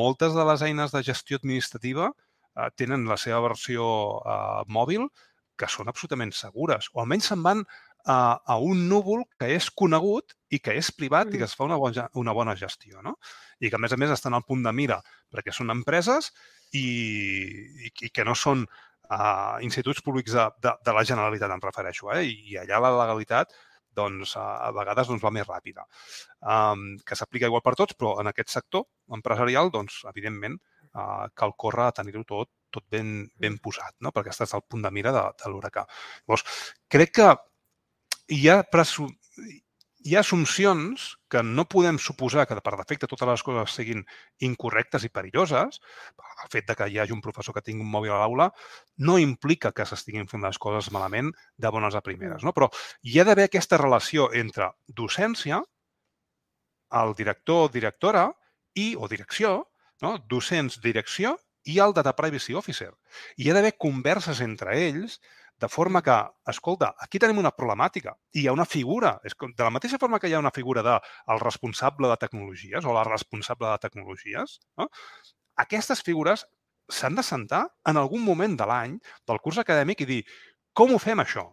moltes de les eines de gestió administrativa eh, tenen la seva versió eh, mòbil que són absolutament segures, o almenys se'n van a, a un núvol que és conegut i que és privat mm. i que es fa una bona, una bona gestió. No? I que, a més a més, estan al punt de mira perquè són empreses i, i, i que no són uh, instituts públics de, de, de la Generalitat, em refereixo. Eh? I, I allà la legalitat doncs, a vegades doncs, va més ràpida. Um, que s'aplica igual per tots, però en aquest sector empresarial, doncs, evidentment, uh, cal córrer a tenir-ho tot, tot ben, ben posat, no? perquè estàs al punt de mira de, de l'huracà. Llavors, crec que hi ha, hi ha assumpcions que no podem suposar que per defecte totes les coses siguin incorrectes i perilloses. El fet de que hi hagi un professor que tingui un mòbil a l'aula no implica que s'estiguin fent les coses malament de bones a primeres. No? Però hi ha d'haver aquesta relació entre docència, el director o directora i, o direcció, no? docents, direcció i el Data Privacy Officer. Hi ha d'haver converses entre ells de forma que, escolta, aquí tenim una problemàtica i hi ha una figura. És com, de la mateixa forma que hi ha una figura de el responsable de tecnologies o la responsable de tecnologies, no? aquestes figures s'han de sentar en algun moment de l'any del curs acadèmic i dir com ho fem això?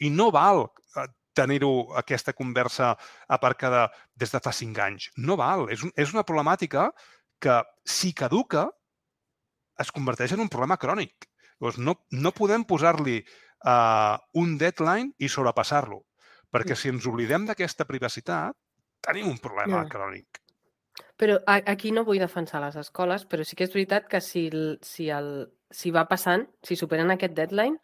I no val eh, tenir-ho, aquesta conversa aparcada des de fa cinc anys. No val. És, un, és una problemàtica que, si caduca, es converteix en un problema crònic. Llavors, no, no podem posar-li uh, un deadline i sobrepassar-lo, perquè si ens oblidem d'aquesta privacitat, tenim un problema
Ja.
crònic.
Però aquí no vull defensar les escoles, però sí que és veritat que si, si, el, si va passant, si superen aquest deadline,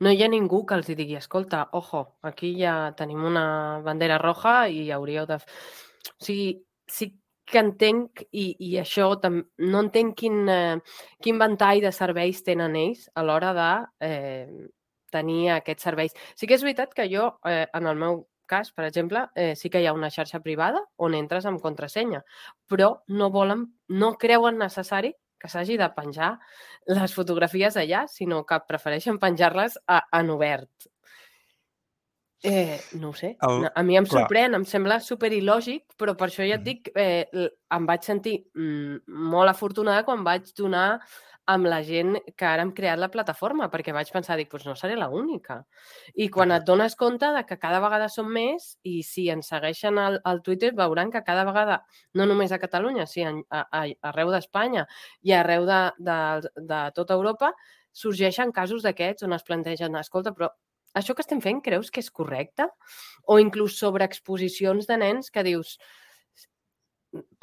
no hi ha ningú que els digui, escolta, ojo, aquí ja tenim una bandera roja i hauríeu de... f-". O sigui, sí que entenc, i, i això tam... no entenc quin, eh, quin ventall de serveis tenen ells a l'hora de eh, tenir aquests serveis. Sí que és veritat que jo, eh, en el meu cas, per exemple, eh, sí que hi ha una xarxa privada on entres amb contrasenya, però no volen, no creuen necessari que s'hagi de penjar les fotografies allà, sinó que prefereixen penjar-les en obert. Eh, no ho sé.
El-
A mi em
clar.
sorprèn, em sembla super il·lògic, però per això ja et
Mhm.
dic, eh, em vaig sentir mm, molt afortunada quan vaig donar amb la gent que ara hem creat la plataforma, perquè vaig pensar, dic, doncs no seré la única. I quan et dones compte de que cada vegada són més i si ens segueixen al, al Twitter veuran que cada vegada, no només a Catalunya, sí, a, a, arreu d'Espanya i arreu de, de, de tota Europa, sorgeixen casos d'aquests on es plantegen, escolta, però això que estem fent creus que és correcte? O inclús sobre exposicions de nens que dius,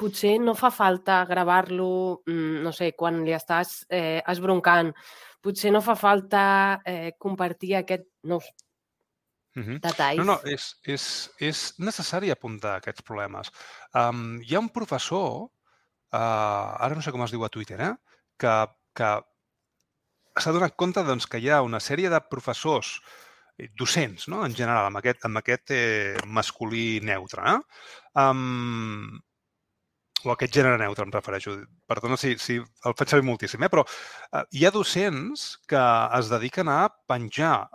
potser no fa falta gravar-lo, mm, no sé, quan li estàs eh, esbroncant, potser no fa falta eh, compartir aquest, no, sé,
Mhm.
detalls.
No, no, és, és, és necessari apuntar aquests problemes. Um, hi ha un professor, uh, ara no sé com es diu a Twitter, eh? que, que s'ha donat compte doncs, que hi ha una sèrie de professors docents, no? en general, amb aquest, amb aquest eh, masculí neutre. Eh? Um, o aquest gènere neutre, em refereixo. Perdona si, si el faig servir moltíssim, eh? però uh, hi ha docents que es dediquen a penjar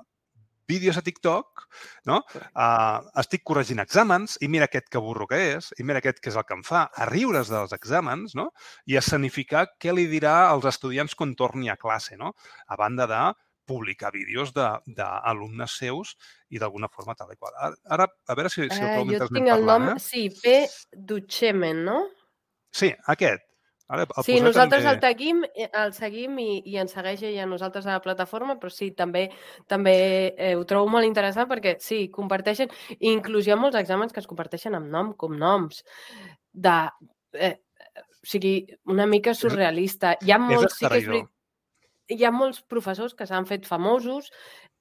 vídeos a TikTok, no? Uh, estic corregint exàmens i mira aquest que burro que és, i mira aquest que és el que em fa, a riure's dels exàmens, no? I a escenificar què li dirà als estudiants quan torni a classe, no? A banda de publicar vídeos de- d'alumnes seus i d'alguna forma tal i qual. Ara, a veure si, si el
Eh,
trobo
jo
mentre
tinc
anem
el nom,
parlant, eh?
sí, P. Duchemen, no?
Sí, aquest. Ara, el
Sí, nosaltres
també...
el seguim, eh, el seguim i, i ens segueix ella a nosaltres a la plataforma, però sí, també també eh, ho trobo molt interessant perquè sí, comparteixen, inclús hi ha molts exàmens que es comparteixen amb nom, cognoms, de, eh, o sigui, una mica surrealista. Hi ha molts, sí que és, hi ha molts professors que s'han fet famosos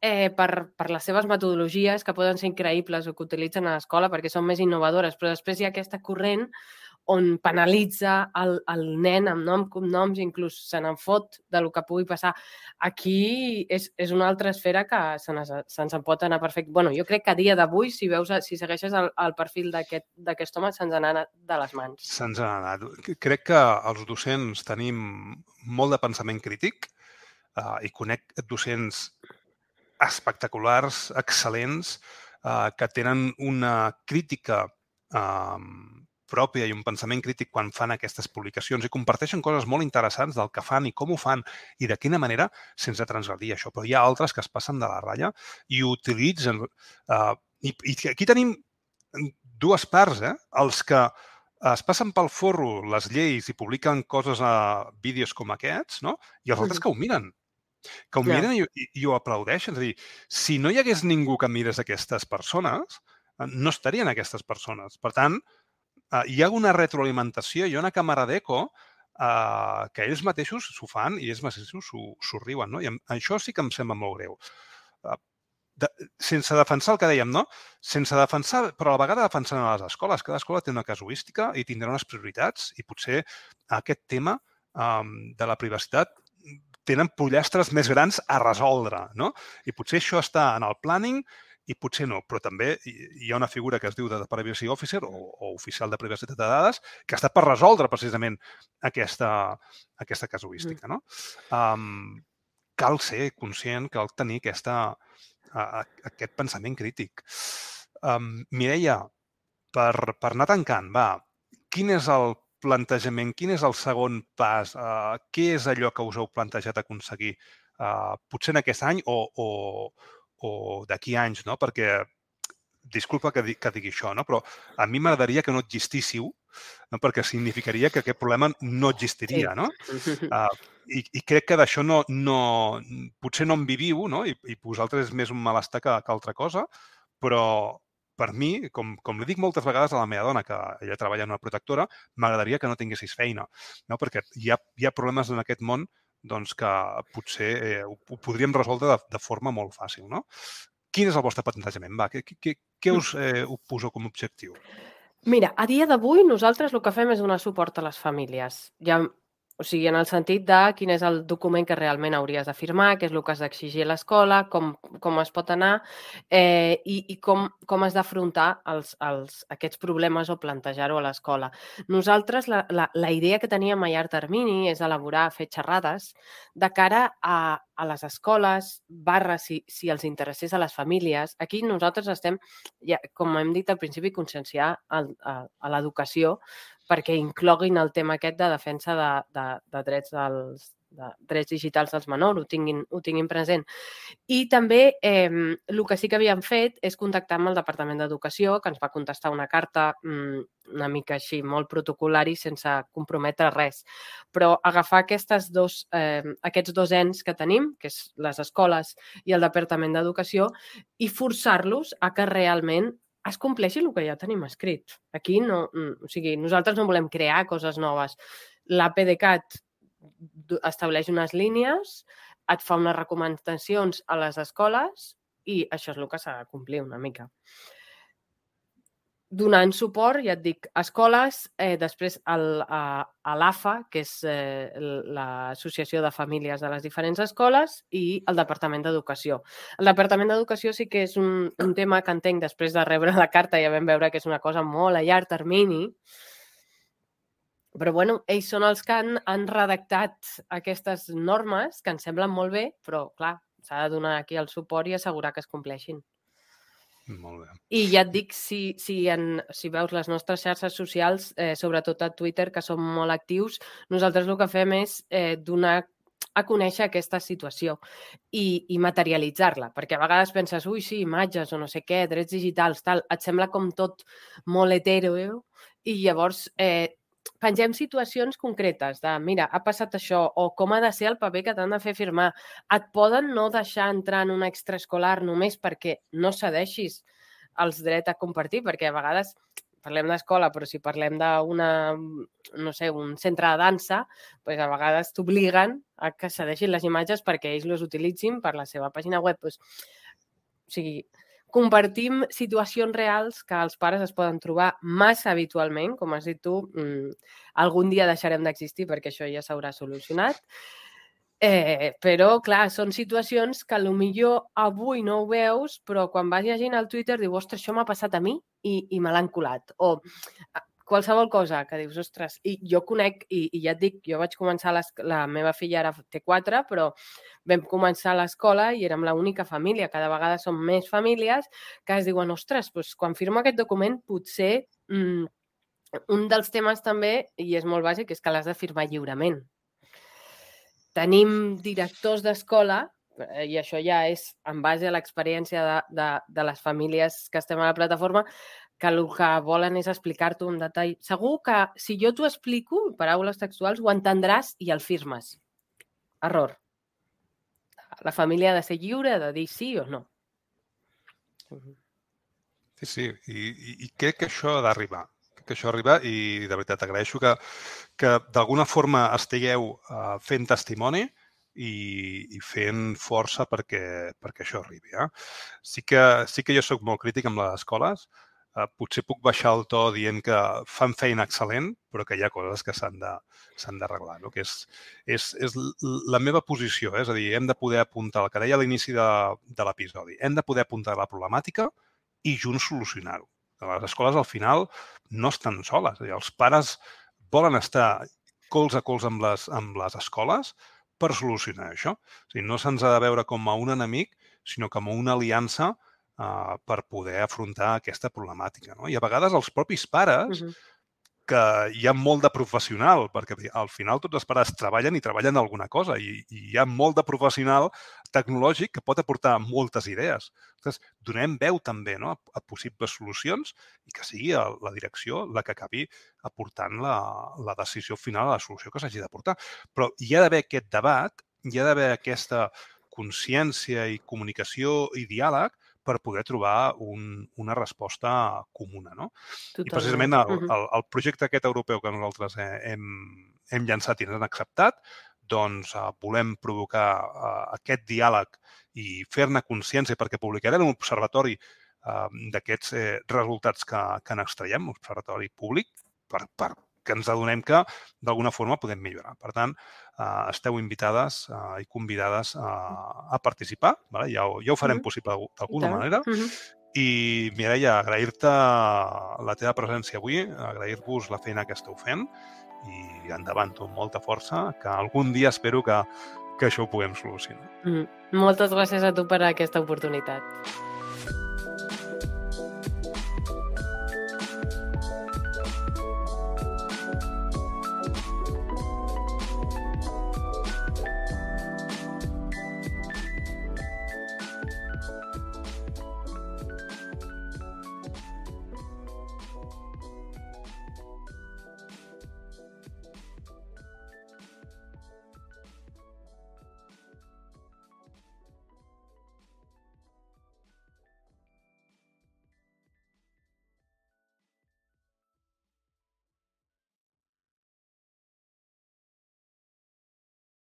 eh, per, per les seves metodologies que poden ser increïbles o que utilitzen a l'escola perquè són més innovadores, però després hi ha aquesta corrent on penalitza el, el nen amb nom, cognoms, inclús se n'en fot de lo que pugui passar. Aquí és, és una altra esfera que se'ns se en pot anar perfecte. bueno, jo crec que a dia d'avui, si veus, si segueixes el, el perfil d'aquest home, se'ns n'ha anat de les mans.
Se'ns ha anat. Crec que els docents tenim molt de pensament crític uh, i conec docents espectaculars, excel·lents, uh, que tenen una crítica uh, pròpia i un pensament crític quan fan aquestes publicacions i comparteixen coses molt interessants del que fan i com ho fan i de quina manera sense transgredir això. Però hi ha altres que es passen de la ratlla i utilitzen... Uh, i, I aquí tenim dues parts, eh? Els que es passen pel forro les lleis i publiquen coses a vídeos com aquests, no? I els altres que ho miren. Que ho
Ja.
miren i, i, i ho aplaudeixen. És a dir, si no hi hagués ningú que mirés aquestes persones, eh, no estarien aquestes persones. Per tant, eh, hi ha una retroalimentació, hi ha una càmera d'eco eh, que ells mateixos s'ho fan i ells mateixos s'ho riuen. No? I em, això sí que em sembla molt greu. Eh, de, sense defensar el que dèiem, no? Sense defensar, però a la vegada defensant a les escoles. Cada escola té una casuística i tindrà unes prioritats i potser aquest tema um, de la privacitat tenen pollastres més grans a resoldre, no? I potser això està en el planning i potser no, però també hi ha una figura que es diu de Privacy Officer o, o oficial de privacitat de dades que està per resoldre precisament aquesta, aquesta casuística, no? Um, cal ser conscient, cal tenir aquesta, a, a, aquest pensament crític. Um, Mireia, per, per anar tancant, va, quin és el plantejament, quin és el segon pas? Uh, què és allò que us heu plantejat aconseguir uh, potser en aquest any o, o, o d'aquí anys, no? Perquè disculpa que, di, que digui això, no? però a mi m'agradaria que no existíssiu, no? perquè significaria que aquest problema no existiria, sí. no? Uh, i, I crec que d'això no, no, potser no en viviu, no? I, i vosaltres és més un malestar que, que altra cosa, però per mi, com, com li dic moltes vegades a la meva dona, que ella treballa en una protectora, m'agradaria que no tinguessis feina, no? perquè hi ha, hi ha problemes en aquest món doncs, que potser eh, ho, ho podríem resoldre de, de forma molt fàcil. No? Quin és el vostre plantejament? Va, què, què, què us eh, ho poso com a objectiu?
Mira, a dia d'avui nosaltres el que fem és donar suport a les famílies. Ja o sigui, en el sentit de quin és el document que realment hauries de firmar, què és el que has d'exigir a l'escola, com, com es pot anar eh, i, i com, com has d'afrontar els, els, aquests problemes o plantejar-ho a l'escola. Nosaltres, la, la, la idea que teníem a llarg termini és elaborar, fer xerrades de cara a, a les escoles, barra si, si els interessés a les famílies. Aquí nosaltres estem, ja, com hem dit al principi, conscienciar a, a, a l'educació perquè incloguin el tema aquest de defensa de, de, de drets dels, de drets digitals dels menors, ho tinguin, ho tinguin present. I també eh, el que sí que havíem fet és contactar amb el Departament d'Educació, que ens va contestar una carta mm, una mica així, molt protocolari, sense comprometre res. Però agafar aquestes dos, eh, aquests dos ens que tenim, que és les escoles i el Departament d'Educació, i forçar-los a que realment es compleixi el que ja tenim escrit. Aquí no, mm, o sigui, nosaltres no volem crear coses noves. L'APDCAT estableix unes línies, et fa unes recomanacions a les escoles i això és el que s'ha de complir una mica donant suport, ja et dic, a escoles, eh, després el, a, a l'AFA, que és eh, l'Associació de Famílies de les diferents escoles, i el Departament d'Educació. El Departament d'Educació sí que és un, un tema que entenc després de rebre la carta, ja vam veure que és una cosa molt a llarg termini, però bueno, ells són els que han, han redactat aquestes normes que ens semblen molt bé, però clar, s'ha de donar aquí el suport i assegurar que es compleixin.
Molt bé.
I ja et dic, si, si, en, si veus les nostres xarxes socials, eh, sobretot a Twitter, que som molt actius, nosaltres el que fem és eh, donar a conèixer aquesta situació i, i materialitzar-la, perquè a vegades penses, ui, sí, imatges o no sé què, drets digitals, tal, et sembla com tot molt hetero, eh? i llavors eh, pengem situacions concretes de, mira, ha passat això, o com ha de ser el paper que t'han de fer firmar. Et poden no deixar entrar en un extraescolar només perquè no cedeixis els drets a compartir, perquè a vegades parlem d'escola, però si parlem d'una, no sé, un centre de dansa, doncs a vegades t'obliguen a que cedeixin les imatges perquè ells les utilitzin per la seva pàgina web. Doncs, o sigui, compartim situacions reals que els pares es poden trobar massa habitualment, com has dit tu, mmm, algun dia deixarem d'existir perquè això ja s'haurà solucionat. Eh, però, clar, són situacions que millor avui no ho veus, però quan vas llegint al Twitter dius, ostres, això m'ha passat a mi i, i me l'han colat. O qualsevol cosa que dius, ostres, i jo conec, i, i ja et dic, jo vaig començar, les, la meva filla ara té quatre, però vam començar l'escola i érem l'única família. Cada vegada són més famílies que es diuen, ostres, doncs quan firmo aquest document potser mm, un dels temes també, i és molt bàsic, és que l'has de firmar lliurement. Tenim directors d'escola eh, i això ja és en base a l'experiència de, de, de les famílies que estem a la plataforma, que el que volen és explicar-t'ho en detall. Segur que si jo t'ho explico, paraules textuals, ho entendràs i el firmes. Error. La família ha de ser lliure de dir sí o no.
Sí, sí, i, i, i crec que això ha d'arribar que això arriba i de veritat agraeixo que, que d'alguna forma estigueu uh, fent testimoni i, i fent força perquè, perquè això arribi. Eh? Sí, que, sí que jo sóc molt crític amb les escoles, eh, potser puc baixar el to dient que fan feina excel·lent, però que hi ha coses que s'han d'arreglar, no? que és, és, és la meva posició, eh? és a dir, hem de poder apuntar el que deia a l'inici de, de l'episodi, hem de poder apuntar la problemàtica i junts solucionar-ho. Les escoles al final no estan soles, dir, els pares volen estar cols a cols amb les, amb les escoles per solucionar això. O sigui, no se'ns ha de veure com a un enemic, sinó com a una aliança uh, per poder afrontar aquesta problemàtica. No? I a vegades els propis pares uh -huh. que hi ha molt de professional, perquè al final tots els pares treballen i treballen alguna cosa i, i hi ha molt de professional tecnològic que pot aportar moltes idees. Llavors, donem veu també no, a, a possibles solucions i que sigui la direcció la que acabi aportant la, la decisió final a la solució que s'hagi d'aportar. Però hi ha d'haver aquest debat, hi ha d'haver aquesta consciència i comunicació i diàleg per poder trobar un, una resposta comuna. No? Totalment. I precisament el, el, el projecte aquest europeu que nosaltres hem, hem llançat i ens han acceptat, doncs uh, volem provocar uh, aquest diàleg i fer-ne consciència perquè publicarem un observatori uh, d'aquests eh, resultats que, que n'extraiem, un observatori públic, per, per que ens adonem que d'alguna forma podem millorar. Per tant, eh, esteu invitades eh, i convidades a, a participar. Vale? Ja, ho, ja ho farem possible d'alguna manera. Mm -hmm. I, Mireia, agrair-te la teva presència avui, agrair-vos la feina que esteu fent i endavant amb molta força, que algun dia espero que, que això ho puguem solucionar.
Mm. Moltes gràcies a tu per aquesta oportunitat.